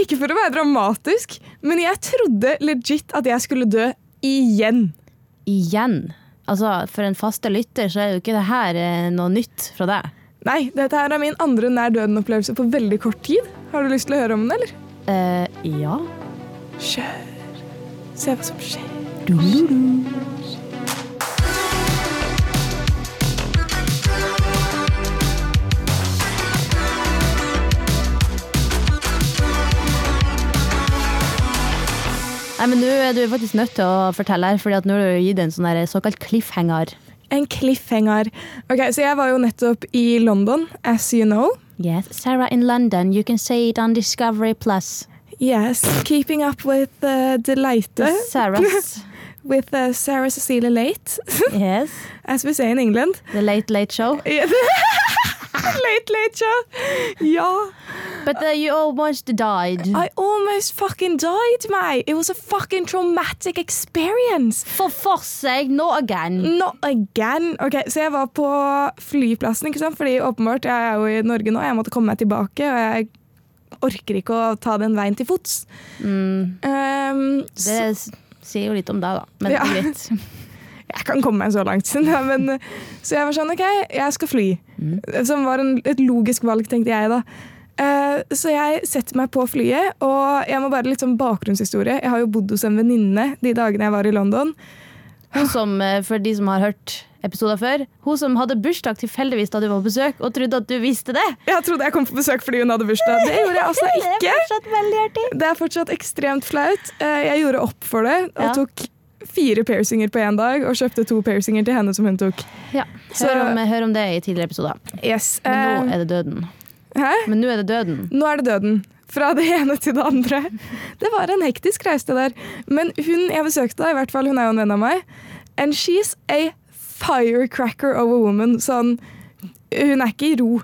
Ikke for å være dramatisk, men jeg trodde legit at jeg skulle dø igjen. Igjen. Altså, For en faste lytter så er jo ikke det her eh, noe nytt fra deg. Nei, dette her er min andre nær døden-opplevelse på veldig kort tid. Har du lyst til å høre om den, eller? Eh, ja. Kjør. Se hva som skjer. Nei, men Nå er du faktisk nødt til å fortelle her, for nå har du gitt en sånn såkalt cliffhanger. En cliffhanger. Ok, Så jeg var jo nettopp i London, as you know. Yes. Sarah in London, you can see it on Discovery Plus. Yes, keeping up with uh, Delighte. Sarah's. With uh, Sarah Cecilia Late, yes. as we say in England. The Late Late Show. Late Late Show. Ja. But uh, you almost died. I almost fucking died, mate. It was a fucking traumatic experience. For for seg, not again. Not again. Ok, Så jeg var på flyplassen, ikke sant? fordi åpenbart, jeg er jo i Norge nå, jeg måtte komme meg tilbake. Og jeg orker ikke å ta den veien til fots. Mm, Um, det sier jo litt om deg, da. Men Ja. greit. jeg kan komme meg så langt. Ja, men, så jeg var sånn, ok, jeg skal fly. Som var en, et logisk valg, tenkte jeg da. Eh, så jeg setter meg på flyet, og jeg må bare litt sånn bakgrunnshistorie. Jeg har jo bodd hos en venninne de dagene jeg var i London. Hun som, eh, for de som har hørt episoder før, hun som hadde bursdag tilfeldigvis da du var på besøk, og trodde at du visste det. Jeg trodde jeg kom på besøk fordi hun hadde bursdag. Det gjorde jeg altså ikke. Det er fortsatt veldig artig. Det er fortsatt ekstremt flaut. Eh, Jeg gjorde opp for det og Ja. tok fire piercinger på én dag og kjøpte to piercinger til henne som hun tok. Ja, hør om, hør om det i tidligere episoder. Yes. Men nå er det døden. Hæ? Men nå er det døden. Nå er det døden. Fra det ene til det andre. Det var en hektisk reise det der. Men hun jeg besøkte, i hvert fall, hun er jo en venn av meg, and she's a firecracker of a woman. Sånn, hun er ikke i ro.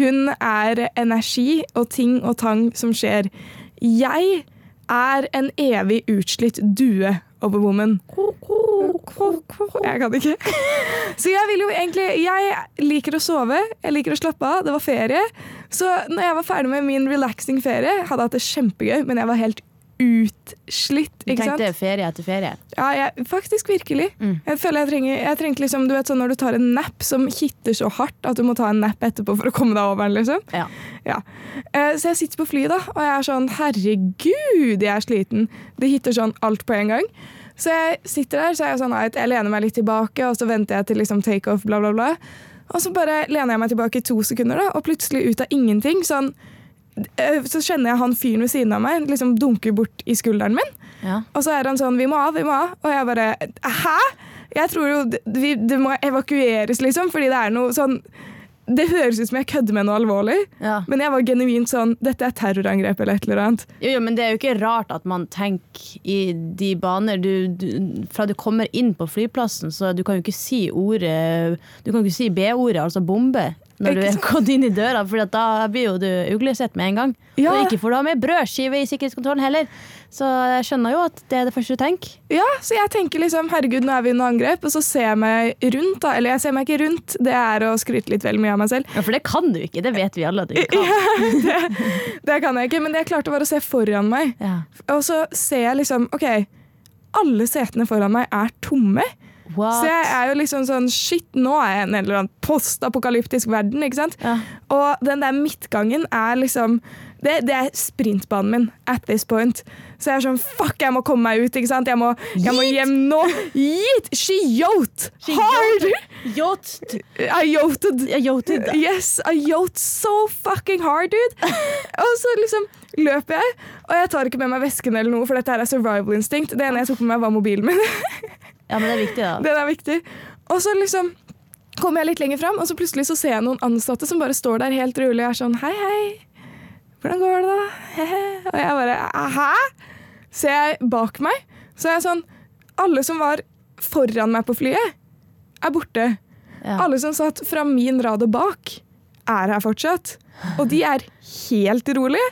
Hun er energi og ting og tang som skjer. Jeg er en evig utslitt due of a woman. Jeg kan ikke. Så jeg vil jo egentlig Jeg liker å sove, jeg liker å slappe av. Det var ferie. Så når jeg var ferdig med min relaxing ferie, hadde jeg hatt det kjempegøy, men jeg var helt utslitt. Du Ikke sant? tenkte ferie etter ferie. Ja, jeg, faktisk virkelig. Mm. Jeg føler jeg trenger, jeg trengte liksom, du vet sånn Når du tar en nap som hitter så hardt at du må ta en nap etterpå for å komme deg over den. liksom. Ja. Ja. Eh, Så jeg sitter på flyet, da, og jeg er sånn Herregud, jeg er sliten. Det hitter sånn alt på en gang. Så jeg sitter der, så er jeg sånn at jeg lener meg litt tilbake, og så venter jeg til liksom takeoff, bla, bla, bla. Og så bare lener jeg meg tilbake i to sekunder, da, og plutselig ut av ingenting sånn Så kjenner jeg han fyren ved siden av meg liksom dunker bort i skulderen min. Ja. Og så er han sånn 'Vi må av, vi må av'. Og jeg bare 'Hæ?! Jeg tror jo det, det må evakueres, liksom, fordi det er noe sånn Det høres ut som jeg kødder med noe alvorlig, Ja. men jeg var genuint sånn 'Dette er terrorangrep eller et eller annet'. Jo, jo, men det er jo ikke rart at man tenker i de baner du, du, Fra du kommer inn på flyplassen, så du kan jo ikke si ordet Du kan jo ikke si B-ordet, altså bombe, når du er gått inn i døra, for da blir jo du uglesett med en gang. Ja. Og ikke får du ha med brødskive i sikkerhetskontrollen heller. Så jeg skjønner jo at det er det første du tenker. Ja, så jeg tenker liksom 'herregud, nå er vi under angrep', og så ser jeg meg rundt. da, Eller jeg ser meg ikke rundt, det er å skryte litt vel mye av meg selv. Ja, For det kan du ikke, det vet vi alle at du ikke kan. det, det kan jeg ikke, men det jeg klarte var å se foran meg. Ja. Og så ser jeg liksom OK, alle setene foran meg er tomme. What? Så jeg er jo liksom sånn Shit, nå er jeg i en eller annen postapokalyptisk verden, ikke sant? Ja. Og den der midtgangen er liksom det, det er sprintbanen min at this point. Så jeg er sånn Fuck, jeg må komme meg ut, ikke sant? Jeg må, jeg må hjem nå. Yeet! She yote hard! Yacht. I yoted. Yachted. Yes, I yote so fucking hard, dude. og så liksom løper jeg, og jeg tar ikke med meg vesken eller noe, for dette her er survival instinct. Det ene jeg tok med meg, var mobilen min. Ja, men det er viktig, da. Den er viktig. Og så liksom kommer jeg litt lenger fram, og så plutselig så ser jeg noen ansatte som bare står der helt rolig og er sånn Hei, hei. Hvordan går det, da? Og jeg bare Hæ? Ser jeg bak meg, så er jeg sånn Alle som var foran meg på flyet, er borte. Ja. Alle som satt fra min rad og bak, er her fortsatt. Og de er helt rolige.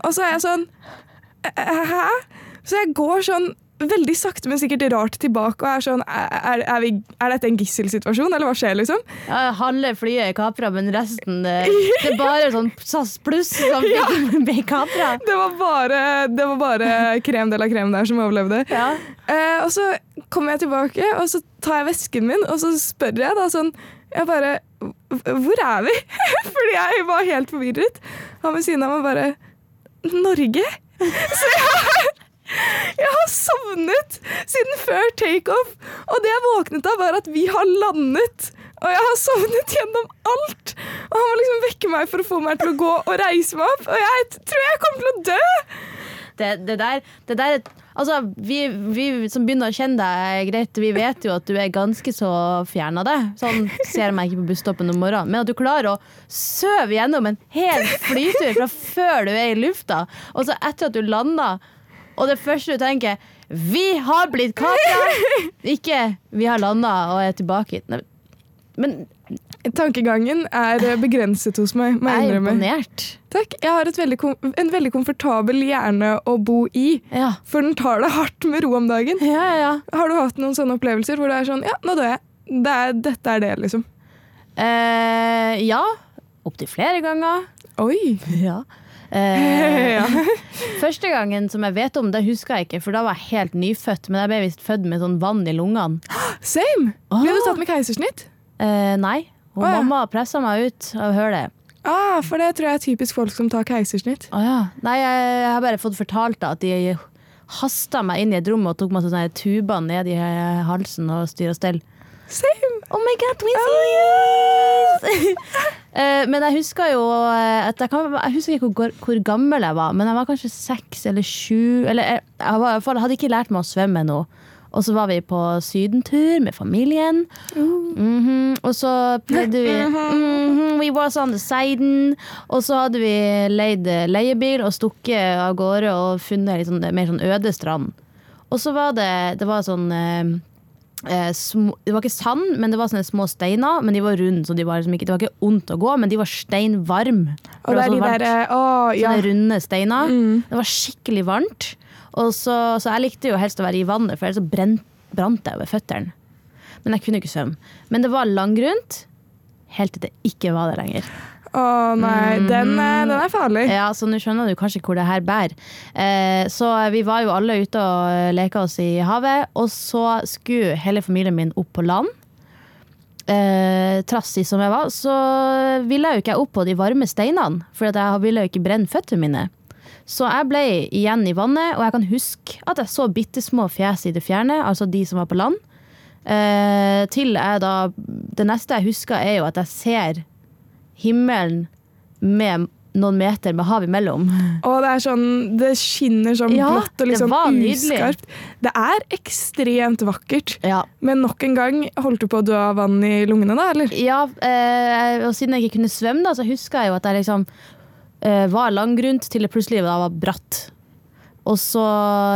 Og så er jeg sånn «Eh, Hæ? Så jeg går sånn veldig sakte, men sikkert rart tilbake. og er sånn, Er, er, vi, er dette en gisselsituasjon, eller hva skjer, liksom? Ja, halve flyet er kapra, men resten eh, Det er bare sånn SAS pluss som ble kapra. Det var bare, det var bare krem de la krem der som overlevde. Ja. Eh, og så kommer jeg tilbake, og så tar jeg vesken min, og så spør jeg da sånn Jeg bare Hvor er vi? Fordi jeg var helt forvirret. Han ved siden av meg bare Norge? Så jeg jeg har sovnet siden før takeoff, og det jeg våknet av, var at vi har landet. Og jeg har sovnet gjennom alt. Og han må liksom vekke meg for å få meg til å gå og reise meg opp. Og jeg tror jeg kommer til å dø. Det, det der, det der Altså, vi, vi, som begynner å kjenne deg greit, vi vet jo at du er ganske så fjern av det. Sånn ser meg ikke på busstoppen om morgenen. Men at du klarer å søve gjennom en hel flytur fra før du er i lufta, og så etter at du lander og det første du tenker 'Vi har blitt kapra!' Ikke 'Vi har landa og er tilbake hit'. Men Tankegangen er begrenset hos meg. jeg er imponert. Takk. Jeg har veldig en veldig komfortabel hjerne å bo i. Ja. For den tar det hardt med ro om dagen. Ja, ja, har du hatt noen sånne opplevelser hvor det er sånn Ja, nå dør jeg. Det er, dette er det, liksom. Eh, ja. Opptil flere ganger. Oi. Ja. Eh, første gangen som jeg vet om, det husker jeg ikke, for da var jeg helt nyfødt. Men jeg ble visst født med sånn vann i lungene. Same! Oh. Ble du tatt med keisersnitt? Eh, nei. Og oh, ja. mamma pressa meg ut av hølet. Ah, for det tror jeg er typisk folk som tar keisersnitt. Oh, ja. Nei, jeg, jeg, har bare fått fortalt at de hasta meg inn i et rom og tok masse tuber ned i halsen og styr og stell. Same! Oh my god, we Oh, uh, men jeg husker jo eh, at jeg, kan, jeg husker ikke hvor, hvor, gammel jeg var, men jeg var kanskje seks eller sju. Eller jeg, jeg, var, jeg hadde ikke lært meg å svømme ennå. Og så var vi på sydentur med familien. Mm -hmm. Og så pleide vi mm -hmm, We was on the siden. Og så hadde vi leid leiebil og stukket av gårde og funnet litt sånn, mer sånn øde strand. Og så var det, det var sånn eh, det var ikke sand, men det var sånne små steiner. Men de var runde, så de var liksom ikke, det var ikke vondt å gå, men de var steinvarme. Og det er de der, eh, å, ja. Sånne runde steiner. Mm. Det var skikkelig varmt. Så, så, jeg likte jo helst å være i vannet, for ellers så brant jeg over føttene. Men jeg kunne ikke svømme. Men det var langgrunt helt til det ikke var det lenger. Å nei, den, den, er farlig. Ja, så nå skjønner du kanskje hvor det her bærer. Eh, så vi var jo alle ute og eh, leka oss i havet, og så skulle hele familien min opp på land. Eh, trassig som jeg var, så ville jeg jo ikke opp på de varme steinene, for jeg ville jo ikke brenne føttene mine. Så jeg ble igjen i vannet, og jeg kan huske at jeg så bitte små fjes i det fjerne, altså de som var på land. Eh, til jeg da Det neste jeg husker, er jo at jeg ser himmelen med noen meter med hav imellom. Og det er sånn, det skinner sånn ja, blått og liksom uskarpt. Det er ekstremt vakkert. Ja. Men nok en gang, holdt du på å dø av vann i lungene da, eller? Ja, eh, og siden jeg ikke kunne svømme, da, så husker jeg jo at jeg liksom eh, var langgrunt til det plutselig var bratt. Og så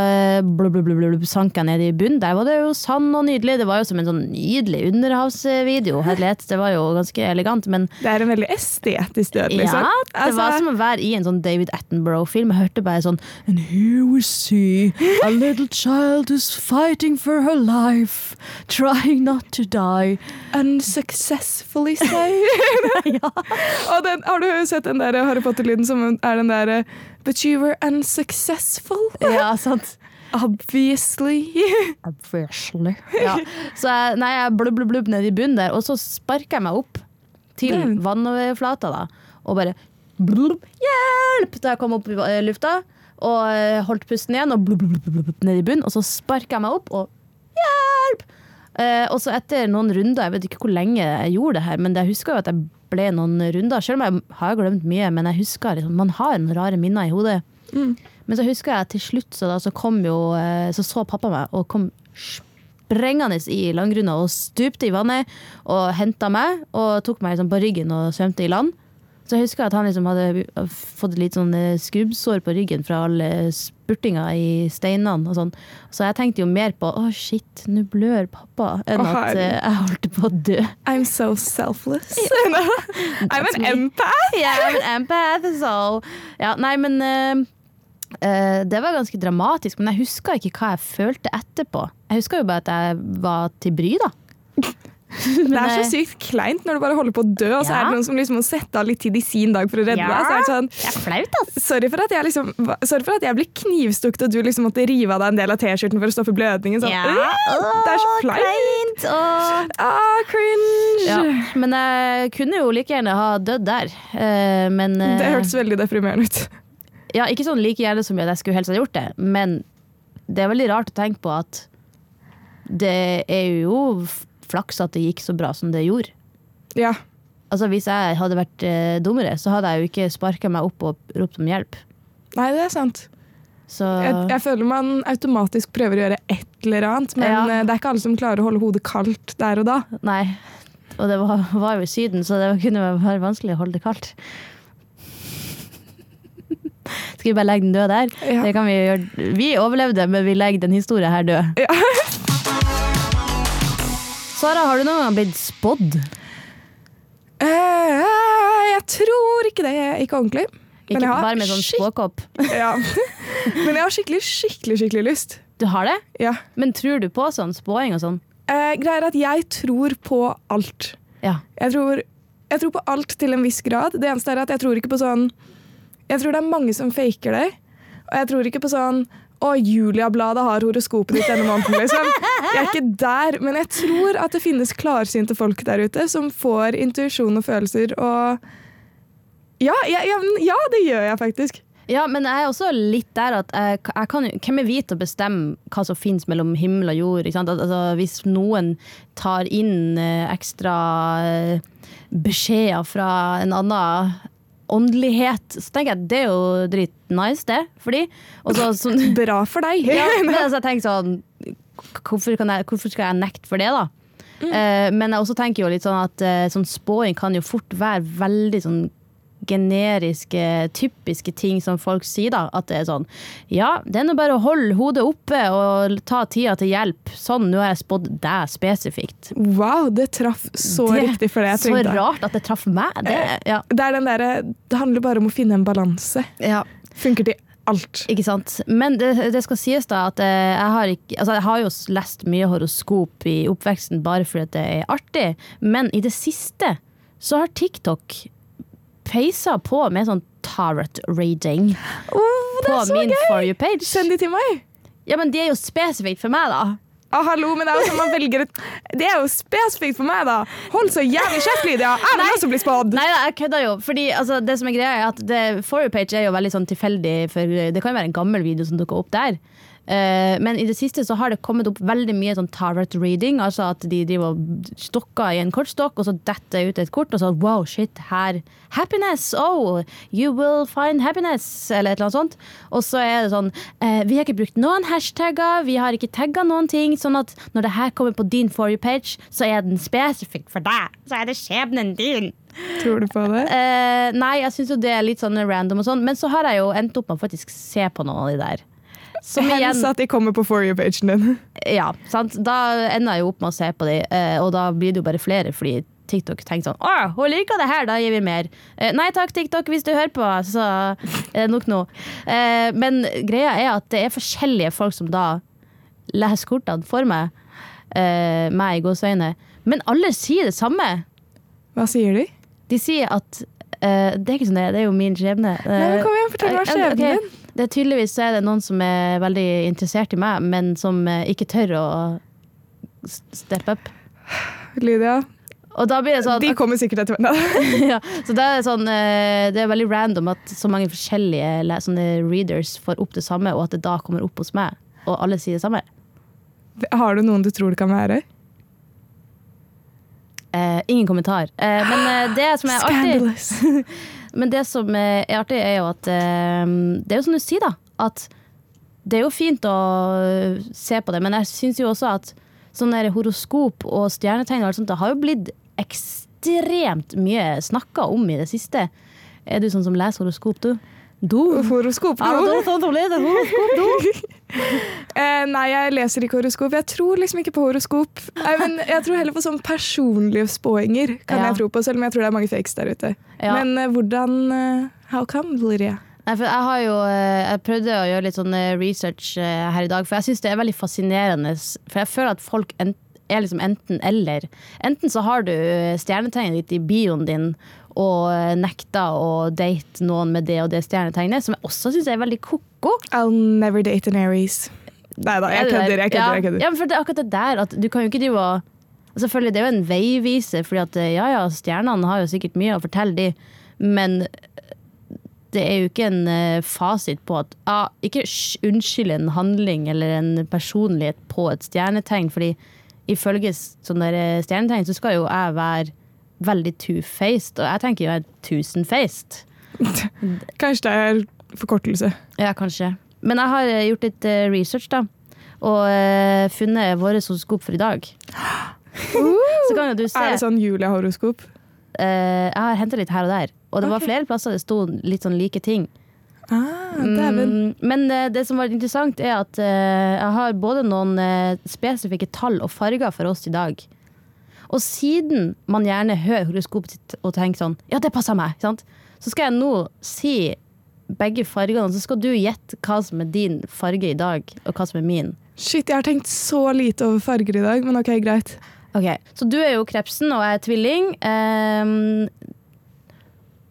eh, blub, blub, blub, sank jeg ned i bunnen. Der var det jo sand og nydelig. Det var jo som en sånn nydelig underhavsvideo. Herlighet. Det var jo ganske elegant, men Det er en veldig estetisk død, liksom. Ja, det altså... var som å være i en sånn David Attenborough-film. Jeg hørte bare sånn And here we see a little child is fighting for her life, trying not to die. Unsuccessfully so. ja. Og den, har du sett den der Harry Potter-lyden som er den derre But you were unsuccessful. Ja, sant. Obviously. Obviously. Ja. Så jeg, nei, jeg blubb, blubb, blubb ned i bunnen der, og så sparker jeg meg opp til mm. vannoverflata, da, og bare blubb, Hjelp! Da jeg kom opp i lufta og eh, holdt pusten igjen, og blubb, blubb, blubb, ned i bunnen, og så sparker jeg meg opp og hjelp! Eh, og så etter noen runder, jeg vet ikke hvor lenge jeg gjorde det her, men jeg husker jo at jeg ble noen runder. Selv om jeg har glemt mye, men jeg husker liksom, man har noen rare minner i hodet. Mm. Men så husker jeg til slutt så, da, så, jo, eh, så, så pappa meg og kom sprengende i landgrunna og stupte i vannet og henta meg og tok meg liksom på ryggen og svømte i land. Så jeg husker at han liksom hadde fått litt sånn eh, skrubbsår på ryggen fra alle spurtinga i steinene og sånn. Så jeg tenkte jo mer på å oh shit, nå blør pappa, enn oh, at uh, jeg holdt på å dø. I'm so selfless. I'm an empath. yeah, I'm an empath, so Ja, nei, men uh, uh, det var ganske dramatisk, men jeg husker ikke hva jeg følte etterpå. Jeg husker jo bare at jeg var til bry, da. Det er så sykt kleint når du bare holder på å dø, og så Ja. er det noen som liksom må sette av litt tid i sin dag for å redde Ja. deg. Så er det sånn, Det er flaut, altså. sorry, for at jeg liksom, sorry for at jeg ble knivstukket og du liksom måtte rive av deg en del av T-skjorten for å stoppe blødningen. Sånn, Ja. «Øh, det er så flaut! åh. Ah, cringe! Ja, men jeg kunne jo like gjerne ha dødd der. Uh, men uh... Det hørtes veldig deprimerende ut. Ja, ikke sånn like gjerne som jeg skulle helst ha gjort det, men det er veldig rart å tenke på at det er jo flaks at det gikk så bra som det gjorde. Ja. Altså Hvis jeg hadde vært eh, dummere, så hadde jeg jo ikke sparka meg opp og ropt om hjelp. Nei, det er sant. Så Jeg, jeg føler man automatisk prøver å gjøre et eller annet, men Ja. eh, det er ikke alle som klarer å holde hodet kaldt der og da. Nei. Og det var, var jo i Syden, så det kunne være vanskelig å holde det kaldt. Skal vi bare legge den død der? Ja. Det kan Vi gjøre. Vi overlevde, men vi legger den historien her død. Ja. Sara, har du noen gang blitt spådd? Eh, jeg tror ikke det. Ikke ordentlig. Ikke Men jeg har bare med sånn spåkopp? Ja. Men jeg har skikkelig, skikkelig, skikkelig lyst. Du har det? Ja. Men tror du på sånn spåing og sånn? Eh, greier at jeg tror på alt. Ja. Jeg tror, jeg tror på alt til en viss grad. Det eneste er at jeg tror ikke på sånn Jeg tror det er mange som faker det. Og jeg tror ikke på sånn å, Julia-bladet har horoskopet ditt denne måneden, liksom. Jeg er ikke der, men jeg tror at det finnes klarsynte folk der ute som får intuisjon og følelser og ja, ja, ja, ja, det gjør jeg faktisk. Ja, men jeg er også litt der at jeg, jeg kan, hvem er vi til å bestemme hva som finnes mellom himmel og jord? Altså, hvis noen tar inn eh, ekstra eh, beskjeder fra en annen åndelighet, så tenker jeg det er jo dritnice, det, Fordi. Og så, Bra for deg. ja, men altså, jeg tenker sånn hvorfor, kan jeg, hvorfor skal jeg nekte for det, da? Eh, men jeg også tenker jo litt sånn at uh, sånn spåing kan jo fort være veldig sånn generiske, typiske ting som folk sier, da. At det er sånn Ja, det er nå bare å holde hodet oppe og ta tida til hjelp. Sånn, nå har jeg spådd deg spesifikt. Wow, det traff så Det- riktig for det jeg Så rart at det traff meg. Det, ja. Det er den derre Det handler bare om å finne en balanse. ja. Funker til alt. Ikke sant. Men det, det skal sies da at eh, jeg har ikke Altså jeg har jo lest mye horoskop i oppveksten bare fordi det er artig, men i det siste så har TikTok peisa på med sånn tarot reading Oh, på så min gøy! For you-page. Send de til meg. Ja, men de er jo spesifikt for meg, da. Ah, hallo, men det er jo man velger et Det er jo spesifikt for meg, da! Hold så jævlig kjeft, Lydia! Jeg vil også bli spådd! Nei, da, jeg kødder jo. Fordi altså, det som er greia er at For you-page er jo veldig sånn tilfeldig, for det kan jo være en gammel video som dukker opp der. Eh, men i det siste så har det kommet opp veldig mye sånn tarot reading. Altså at de driver og stokker i en kortstokk, og så detter ut et kort, og så wow, shit, her Happiness! Oh, you will find happiness! Eller et eller annet sånt. Og så er det sånn eh, Vi har ikke brukt noen hashtagger, vi har ikke tagga noen ting. Sånn at når det her kommer på din For you-page, så er den spesifikk for deg. Så er det skjebnen din. Tror du på det? Uh, nei, jeg syns jo det er litt sånn random og sånn, men så har jeg jo endt opp med å faktisk se på noen av de der. Som igjen Hens at de kommer på For you-pagen din. Ja, sant. Da ender jeg jo opp med å se på de, eh, og da blir det jo bare flere, fordi TikTok tenker sånn Å, hun liker det her, da gir vi mer. Eh, nei takk, TikTok, hvis du hører på, så er det nok nå. Eh, men greia er at det er forskjellige folk som da leser kortene for meg, eh, meg i gåseøyne, men alle sier det samme. Hva sier de? De sier at eh, det er ikke sånn det er, det er jo min skjebne. Nei, men Kom igjen, fortell hva skjebnen din. din. Det er tydeligvis er det noen som er veldig interessert i meg, men som eh, ikke tør å steppe up. Lydia, sånn de kommer sikkert etter meg. ja, Så det er, sånn, eh, det er veldig random at så mange forskjellige sånne readers får opp det samme, og at det da kommer opp hos meg, og alle sier det samme. Har du noen du tror det kan være? Eh, ingen kommentar. Eh, men eh, det som er artig. Men det som eh, er artig, er jo at eh, Det er jo som du sier, da. At det er jo fint å eh, se på det, men jeg syns jo også at sånn der horoskop og stjernetegn og alt sånt, det har jo blitt ekstremt mye snakka om i det siste. Er du sånn som leser horoskop, du? Du? Horoskop? Ja, nå? du er sånn som leser horoskop, du? Eh, nei, jeg leser ikke horoskop. Jeg tror liksom ikke på horoskop. Nei, men jeg tror heller på sånn personlige spåinger, kan Ja. jeg tro på, selv om jeg tror det er mange fakes der ute. Ja. Men eh, hvordan eh, How come, Valeria? Nei, for jeg har jo Jeg prøvde å gjøre litt sånn research her i dag, for jeg syns det er veldig fascinerende. For jeg føler at folk er liksom enten eller. Enten så har du stjernetegnet ditt i bioen din og nekta å date noen med det og det stjernetegnet, som jeg også syns er veldig ko-ko. I'll never date an Aries. Nei da, jeg Er kødder. jeg kødder, jeg Ja, kødder. ja, men for det er akkurat det der at du kan jo ikke drive og Selvfølgelig, det er jo en veiviser, fordi at eh, ja ja, stjernene har jo sikkert mye å fortelle, de, men det er jo ikke en eh, fasit på at ah, Ikke unnskyld en handling eller en personlighet på et stjernetegn, fordi ifølge sånne eh, stjernetegn så skal jo jeg være veldig two-faced, og jeg tenker jo jeg er tusen-faced. Kanskje det er forkortelse. Ja, kanskje. Men jeg har eh, gjort litt eh, research, da. Og eh, funnet våre horoskop for i dag. Så kan jo du se. Er det sånn Julia-horoskop? Eh, jeg har henta litt her og der. Og det var flere plasser det sto litt sånn like ting. Ah. Mm, men uh, det som var interessant, er at uh, jeg har både noen spesifikke tall og farger for oss i dag. Og siden man gjerne hører horoskopet sitt og tenker sånn Ja, det passer meg. Sant? Så skal jeg nå si begge fargene, så skal du gjette hva som er din farge i dag, og hva som er min. Shit, jeg har tenkt så lite over farger i dag, men ok, greit. Ok, Så du er jo krepsen, og jeg er tvilling. Um,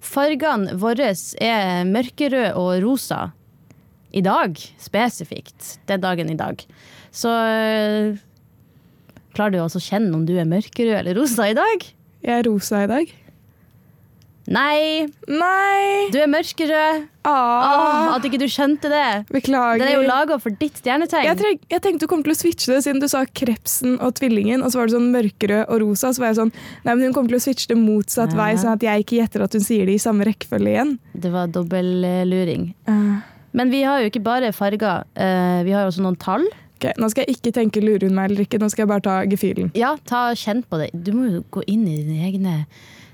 fargene våre er mørkerød og rosa. I dag, spesifikt. Den dagen i dag. Så klarer du også å kjenne om du er mørkerød eller rosa i dag? Jeg er rosa i dag. Nei, Nei! du er mørkerød. Åh, Ah, at ikke du skjønte det. beklager. Den er jo laga for ditt stjernetegn. jeg, jeg tenkte du kom til å switche det, siden du sa krepsen og tvillingen, og så var det sånn mørkerød og rosa. Så var jeg sånn Nei, men hun kommer til å switche det motsatt Ja. vei, sånn at jeg ikke gjetter at hun sier det i samme rekkefølge igjen. Det var dobbeltluring. Uh, Men vi har jo ikke bare farger, Uh, vi har også noen tall. Ok, Nå skal jeg ikke tenke lurer hun meg eller ikke, nå skal jeg bare ta gefühlen. Ja, ta kjenn på det. Du må jo gå inn i dine egne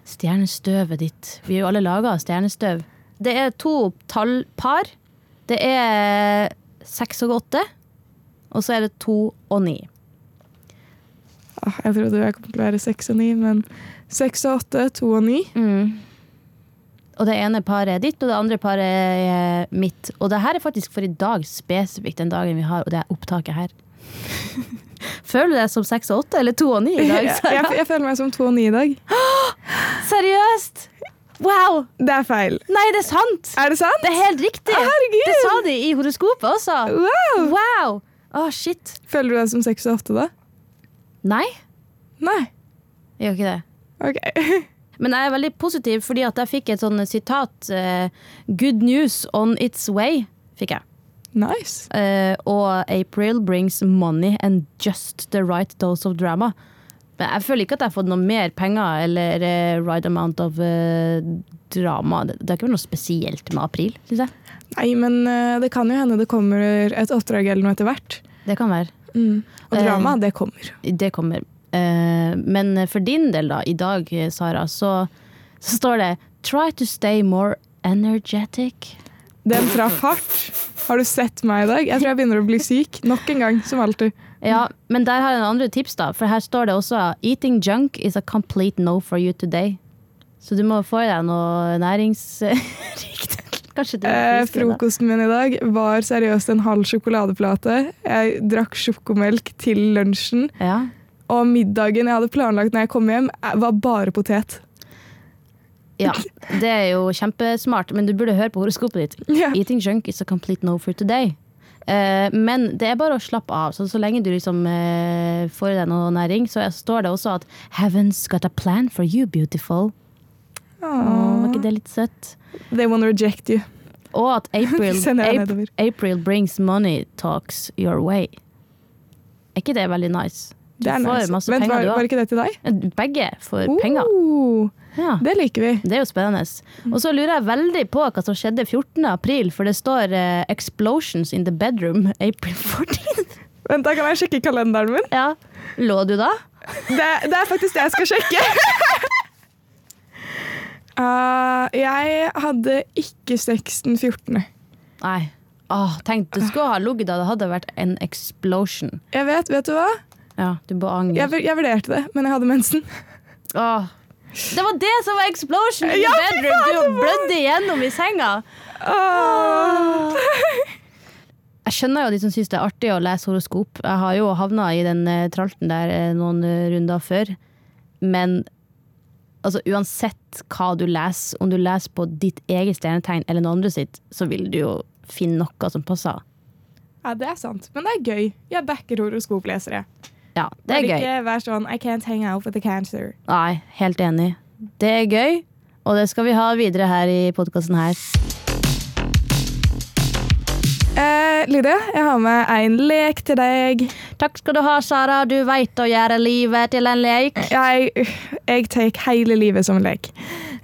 stjernestøvet ditt. Vi er jo alle laga av stjernestøv. Det er to tallpar. Det er seks og åtte. Og så er det to og ni. Jeg trodde jeg kom til å være seks og ni, men seks og åtte, to og ni. Og det ene paret er ditt, og det andre paret er mitt. Og det her er faktisk for i dag spesifikt, den dagen vi har, og det er opptaket her. Føler du deg som seks og åtte, eller to og ni i dag? Jeg, jeg, jeg føler meg som to og ni i dag. Seriøst? Wow! Det er feil. Nei, det er sant! Er det sant? Det er helt riktig! Herregud! Det sa de i horoskopet også. Wow! Wow! Å, shit. Føler du deg som seks og åtte, da? Nei, Nei. jeg gjør ikke det. Ok. Men jeg er veldig positiv fordi at jeg fikk et sånn sitat eh, Good news on its way, fikk jeg. Nice. Uh, og April brings money and just the right dose of drama. Men jeg føler ikke at jeg har fått noe mer penger eller uh, right amount of uh, drama. Det, det er ikke noe spesielt med april, syns jeg. Nei, men det kan jo hende det kommer et oppdrag eller noe etter hvert. Det kan være. Mm. Og drama, det kommer. Det kommer. Eh, men for din del, da, i dag, Sara, så, så står det Try to stay more energetic. Den fra fart. Har du sett meg i dag? Jeg tror jeg begynner å bli syk. Nok en gang, som alltid. Ja, men der har jeg en andre tips, da. For her står det også Eating junk is a complete no for you today. Så du må få i deg noe næringsrikt. Eh, frokosten min i dag var seriøst en halv sjokoladeplate. Jeg drakk sjokomelk til lunsjen. Ja. Og middagen jeg hadde planlagt når jeg kom hjem, var bare potet. ja. Det er jo kjempesmart, men du burde høre på horoskopet ditt. Yeah. Eating junk is a complete no for today. Uh, men det er bare å slappe av. Så, så lenge du liksom uh, får i deg noe næring, så står det også at Heaven's got a plan for you, beautiful. Åh, var ikke det litt søtt? They wanna reject you. Og at April. April brings money talks your way. Er ikke det veldig nice? Du får nice. masse Vent, penger, du du var ikke det til deg? Begge får penger. Oh, Ja. det liker vi. Det er jo spennende. Og så lurer jeg veldig på hva som skjedde 14. april, for det står uh, 'Explosions in the bedroom April 14'. Vent, da kan jeg sjekke kalenderen min. ja. Lå du da? Det, det er faktisk det jeg skal sjekke. Uh, jeg hadde ikke sex den 14. Nei. Åh, tenk, du skulle ha ligget da det hadde vært en explosion. Jeg vet, vet du hva? Ja, du bør angre. Jeg, jeg vurderte det, men jeg hadde mensen. Åh. Det var det som var explosion in Ja, the fy bedroom! faen, Du var- blødde igjennom i senga. Åh. Jeg skjønner jo de som syns det er artig å lese horoskop. Jeg har jo havna i den eh, tralten der eh, noen eh, runder før. Men altså, uansett hva du leser, om du leser på ditt eget stjernetegn eller noen andre sitt, så vil du jo finne noe som passer. Ja, det er sant. Men det er gøy. Jeg backer horoskoplesere. Ja, det er Bare gøy. Ikke vær sånn I can't hang out with the cancer. Nei, helt enig. Det er gøy, og det skal vi ha videre her i podkasten her. Eh, Lydia, jeg har med en lek til deg. Takk skal du ha, Sara. Du veit å gjøre livet til en lek. Jeg, jeg tar hele livet som en lek.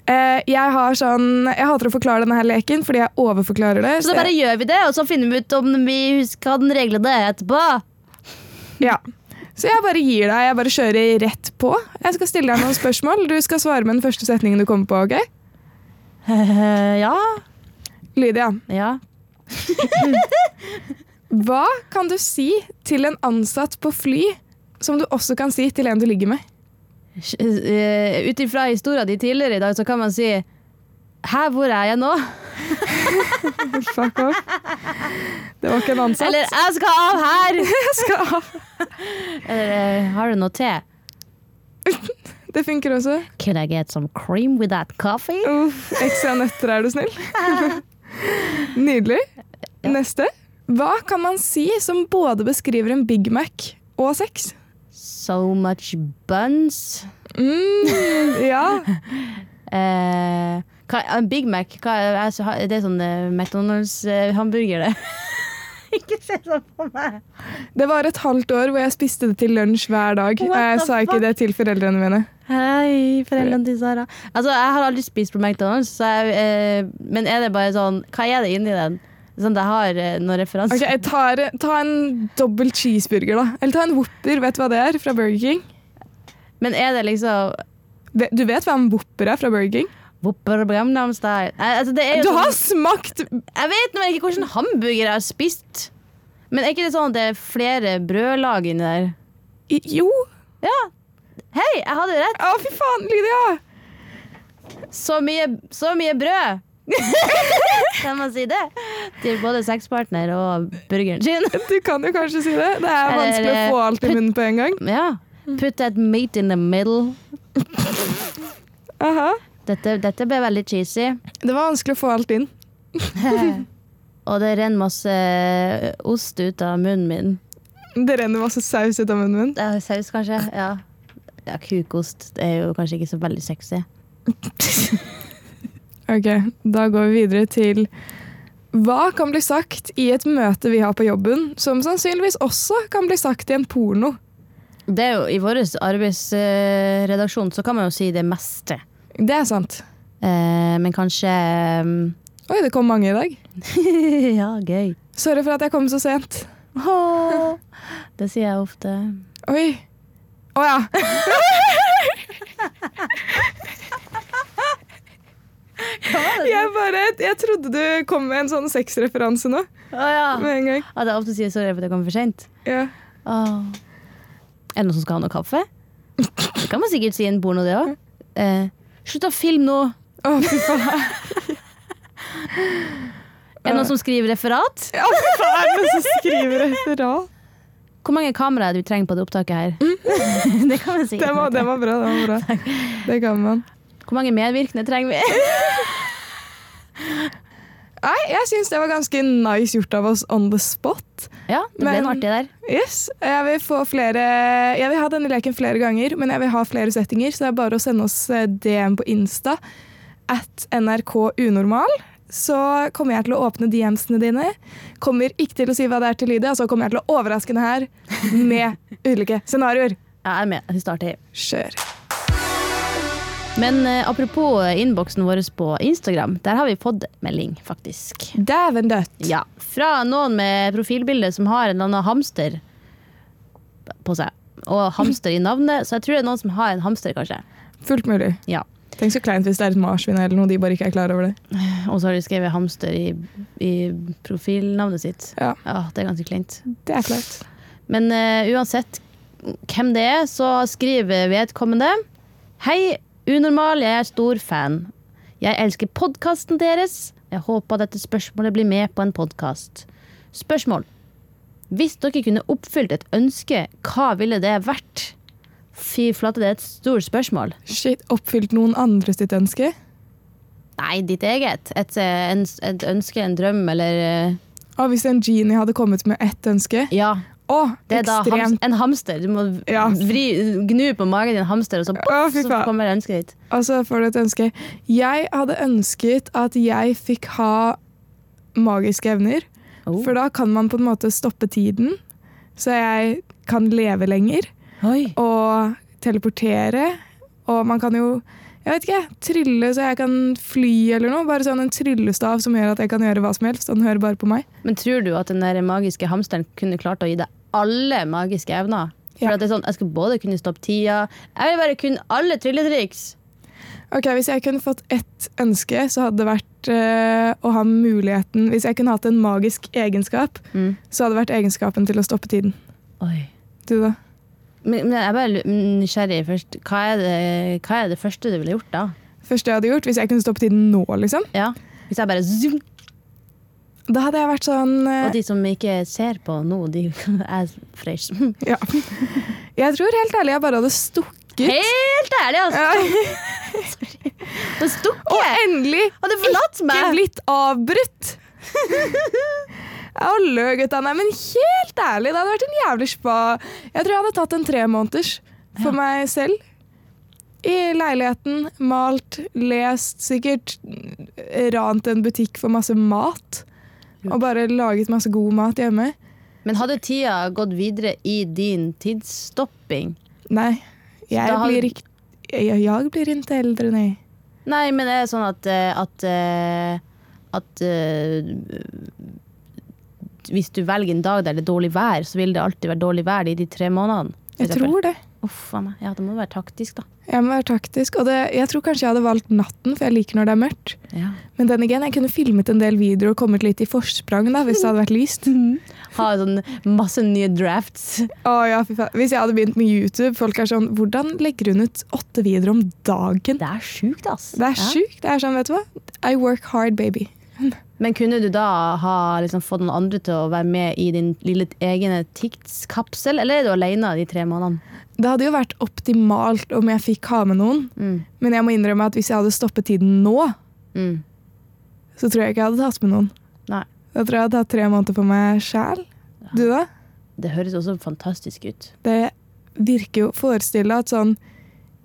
Eh, jeg har sånn Jeg hater å forklare denne her leken fordi jeg overforklarer det. Så da bare gjør vi det, og så finner vi ut om vi husker den reglene etterpå. Ja. Så jeg bare gir deg, jeg bare kjører rett på. Jeg skal stille deg noen spørsmål. Du skal svare med den første setningen du kommer på. ok? ja. Lydia, Ja. hva kan du si til en ansatt på fly som du også kan si til en du ligger med? Uh, Ut ifra historien din tidligere i dag, så kan man si Hæ, hvor er jeg nå? Fuck off. Det var ikke en ansatt. Eller jeg skal av her! jeg skal av. Eller eh, har du noe te? Det funker også. Could I get some cream with that coffee? Uff, ekstra nøtter, er du snill. Nydelig. Neste. Hva kan man si som både beskriver en Big Mac og sex? So much buns. Mm, ja. Eh, Big Mac, hva, det er sånn eh, McDonald's-hamburger, det. ikke se sånn på meg. Det var et halvt år hvor jeg spiste det til lunsj hver dag. Jeg sa sa ikke det til foreldrene mine. Hei, foreldrene til Sara. Altså, jeg har aldri spist på McDonald's, så jeg, eh, men er det bare sånn Hva er det inni den? Sånn det har eh, noen referanser? Okay, jeg tar, Ta en dobbel cheeseburger, da. Eller ta en Whopper. Vet du hva det er fra Burger King? Men er det liksom Du vet hva en Whopper er fra Burger King? Eh, Altså, Du har sånn, smakt jeg vet nå ikke hvilken hamburger jeg har spist. Men er ikke det sånn at det er flere brødlag inni der? i- Jo! Ja. Hei, jeg hadde rett! Å, fy faen, Lydia! Så mye, så mye brød! kan man si det? Til både sexpartner og burgeren sin. Du kan jo kanskje si det. Det er vanskelig å få alt i munnen på en gang. Ja. Put that meat in the middle. Aha. Dette, dette ble veldig cheesy. Det var vanskelig å få alt inn. Og det renner masse ost ut av munnen min. Det renner masse saus ut av munnen min. Det er saus, kanskje? Ja. ja. Kukost det er jo kanskje ikke så veldig sexy. Ok, da går vi videre til hva kan bli sagt i et møte vi har på jobben, som sannsynligvis også kan bli sagt i en porno? Det er jo, I vår arbeidsredaksjon så kan man jo si det meste. Det er sant. Eh, men kanskje um, Oi, det kom mange i dag. Ja, gøy. Sorry for at jeg kom så sent. Åh, det sier jeg ofte. Oi. Å ja. Jeg bare, jeg trodde du kom med en sånn sexreferanse nå. Å ja. Med en gang. At jeg ofte sier sorry for at jeg kommer for sent. Ja. Åh. Er det noen som skal ha noe kaffe? Det kan man sikkert si i en porno, det òg. Eh, slutt å filme nå! Å, fy faen. Er det noen som skriver referat? Ja, faen, er det noen som skriver referat? Hvor mange kameraer du trenger på det opptaket her? det kan man sikkert. Det var, det var bra. det var bra. Det kan man. Hvor mange medvirkende trenger vi? Nei, jeg syns det var ganske nice gjort av oss on the spot. ja, det ble Men- en artig der. Yes, Jeg vil få flere Jeg vil ha denne leken flere ganger, men jeg vil ha flere settinger, så det er bare å sende oss eh, DM på Insta at NRK Unormal. Så kommer jeg til å åpne DMs-ene dine. Kommer ikke til å si hva det er til Lydia, så kommer jeg til å overraske henne her med ulike scenarioer. Jeg er med. vi starter. er. Kjør. Men eh, apropos eh, innboksen vår på Instagram, der har vi fått melding, faktisk. Dæven dødt. Ja, Fra noen med profilbilde som har en eller annen hamster på seg. Og hamster i navnet, så jeg tror det er noen som har en hamster, kanskje. Fullt mulig. Ja. Tenk så kleint hvis det er et marsvin eller noe de bare ikke er klar over det. Og så har de skrevet hamster i, i profilnavnet sitt. Ja. Det er ganske kleint. Det er kleint. Men eh, uansett hvem det er, så skriver vedkommende Hei, Unormal, jeg er stor fan. Jeg elsker podkasten deres. Jeg håper dette spørsmålet blir med på en podkast. Spørsmål. Hvis dere kunne oppfylt et ønske, hva ville det vært? Fy flate, det er et stort spørsmål. Shit, Oppfylt noen andres sitt ønske? Nei, ditt eget. Et, eh, en, et ønske, en drøm, eller Og hvis en genie hadde kommet med ett ønske? Ja. Å, Det er da ham, en hamster. Du må Ja. vri, gnu på magen din hamster, og så, boff, oh, så kommer ønsket ditt. Og så får du et ønske. Jeg hadde ønsket at jeg fikk ha magiske evner. Oh. For da kan man på en måte stoppe tiden, så jeg kan leve lenger. Oi. Og teleportere. Og man kan jo, jeg vet ikke, trylle så jeg kan fly eller noe. Bare sånn en tryllestav som gjør at jeg kan gjøre hva som helst. Den hører bare på meg. Men tror du at den der magiske hamsteren kunne klart å gi deg alle magiske evner? For Ja. at det er sånn, Jeg skal både kunne stoppe tida Jeg vil bare kunne alle trylletriks. Ok, Hvis jeg kunne fått ett ønske, så hadde det vært eh, å ha muligheten Hvis jeg kunne hatt en magisk egenskap, Mm. så hadde det vært egenskapen til å stoppe tiden. Oi. Du, da? Men, men jeg er bare nysgjerrig først. Hva er, det, hva er det første du ville gjort da? Første jeg hadde gjort, hvis jeg kunne stoppe tiden nå, liksom, Ja. Hvis jeg bare zoom, da hadde jeg vært sånn eh, Og de som ikke ser på nå, de er fresh. Ja. Jeg tror helt ærlig jeg bare hadde stukket. Helt ærlig, altså! Ja. Det stukket! Og endelig ikke blitt avbrutt! Jeg har gutta. meg, men helt ærlig, det hadde vært en jævlig spa. Jeg tror jeg hadde tatt en tremåneders for Ja. meg selv. I leiligheten, malt, lest, sikkert rant en butikk for masse mat. Og bare laget masse god mat hjemme. Men hadde tida gått videre i din tidsstopping? Nei, jeg hadde- blir ikke jeg, jeg blir ikke eldre, nei. Nei, men det er sånn at at, at, eh, at eh, Hvis du velger en dag der det er dårlig vær, så vil det alltid være dårlig vær i de tre månedene. Jeg tror det. Uff a meg. Ja, det må være taktisk, da. Jeg må være taktisk. Og det, jeg tror kanskje jeg hadde valgt natten, for jeg liker når det er mørkt. Ja. Men den igjen, jeg kunne filmet en del videoer og kommet litt i forsprang da, hvis det hadde vært lyst. Ha sånn masse nye drafts. Å ja, fy faen. Hvis jeg hadde begynt med YouTube, folk er sånn Hvordan legger hun ut åtte videoer om dagen? Det er sjukt, ass. Det er Ja. sjukt. Det er sånn, vet du hva? I work hard, baby. Men kunne du da ha liksom, fått noen andre til å være med i din lille egne tidskapsel, eller er du alene de tre månedene? Det hadde jo vært optimalt om jeg fikk ha med noen, Mm. men jeg må innrømme at hvis jeg hadde stoppet tiden nå, Mm. så tror jeg ikke jeg hadde tatt med noen. Nei. Da tror jeg jeg hadde hatt tre måneder for meg sjæl. Du da? Det høres også fantastisk ut. Det virker jo Forestill deg at sånn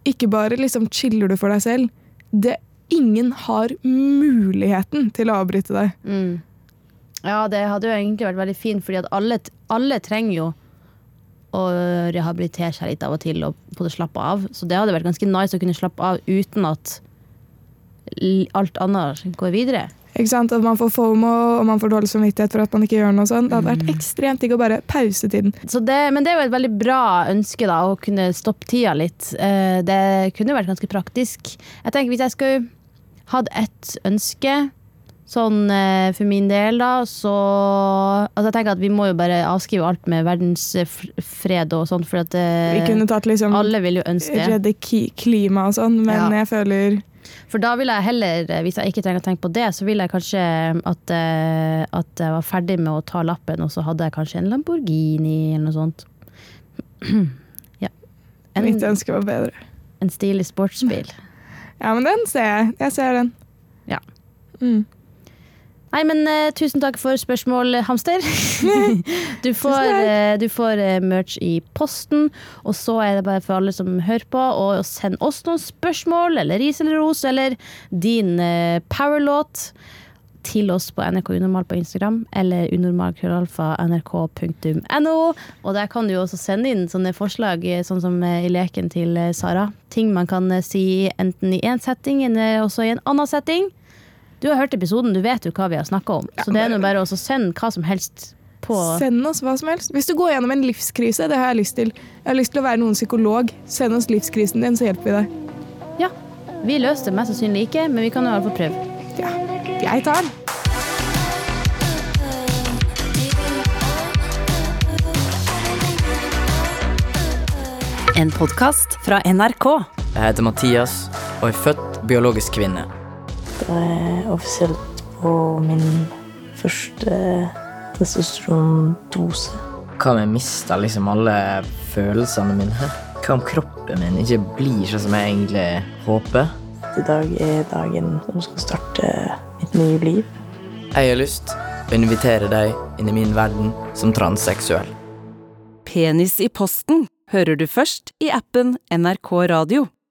Ikke bare liksom chiller du for deg selv. Det, ingen har muligheten til å avbryte deg. Mm. Ja, det hadde jo egentlig vært veldig fint, fordi at alle, alle trenger jo å rehabilitere seg litt av og til og både slappe av. Så det hadde vært ganske nice å kunne slappe av uten at alt annet går videre. Ikke sant? At man får fomo og man får dårlig samvittighet for at man ikke gjør noe sånt. Det hadde vært ekstremt digg å bare pause tiden. Så det, men det er jo et veldig bra ønske, da, å kunne stoppe tida litt. Eh, Det kunne vært ganske praktisk. Jeg tenker Hvis jeg skulle hatt ett ønske, sånn eh, for min del, da, så Altså, jeg tenker at vi må jo bare avskrive alt med verdensfred og sånn, for at Vi eh, kunne tatt liksom alle vil jo ønske redde klima og sånn, men Ja. jeg føler For da vil jeg heller, eh, hvis jeg ikke trenger å tenke på det, så vil jeg kanskje at, eh, at jeg var ferdig med å ta lappen, og så hadde jeg kanskje en Lamborghini eller noe sånt. ja. En, mitt ønske var bedre. en stilig sportsbil. Ja, men den ser jeg. Jeg ser den. Ja. Mm. Nei, men uh, tusen takk for spørsmål, hamster. du, får, eh, du får uh, merch i posten, og så er det bare for alle som hører på, å sende oss noen spørsmål, eller ris eller ros, eller din eh, powerlåt til oss på NRK Unormal på Instagram, eller unormalkrøllalfa.nrk.no. Og der kan du også sende inn sånne forslag, eh, sånn som eh, i leken til eh, Sara. Ting man kan si enten i én setting, eller også i en annen setting. Du har hørt episoden, du vet jo hva vi har snakka om. Så det er nå bare å sende hva som helst på Send oss hva som helst. Hvis du går gjennom en livskrise, det har jeg lyst til. Jeg har lyst til å være noen psykolog. Send oss livskrisen din, så hjelper vi deg. Ja. Vi løste det mest sannsynlig ikke, men vi kan i hvert fall prøve. Ja, jeg tar den. En podkast fra NRK. Jeg heter Mathias og er født biologisk kvinne. Da er jeg offisielt på min første testosterondose. Hva om jeg mister liksom alle følelsene mine? Hva om kroppen min ikke blir sånn som jeg egentlig håper? I dag er dagen som skal starte nye liv. Jeg har lyst å invitere deg inn i min verden som transseksuell. Penis i posten hører du først i appen NRK Radio.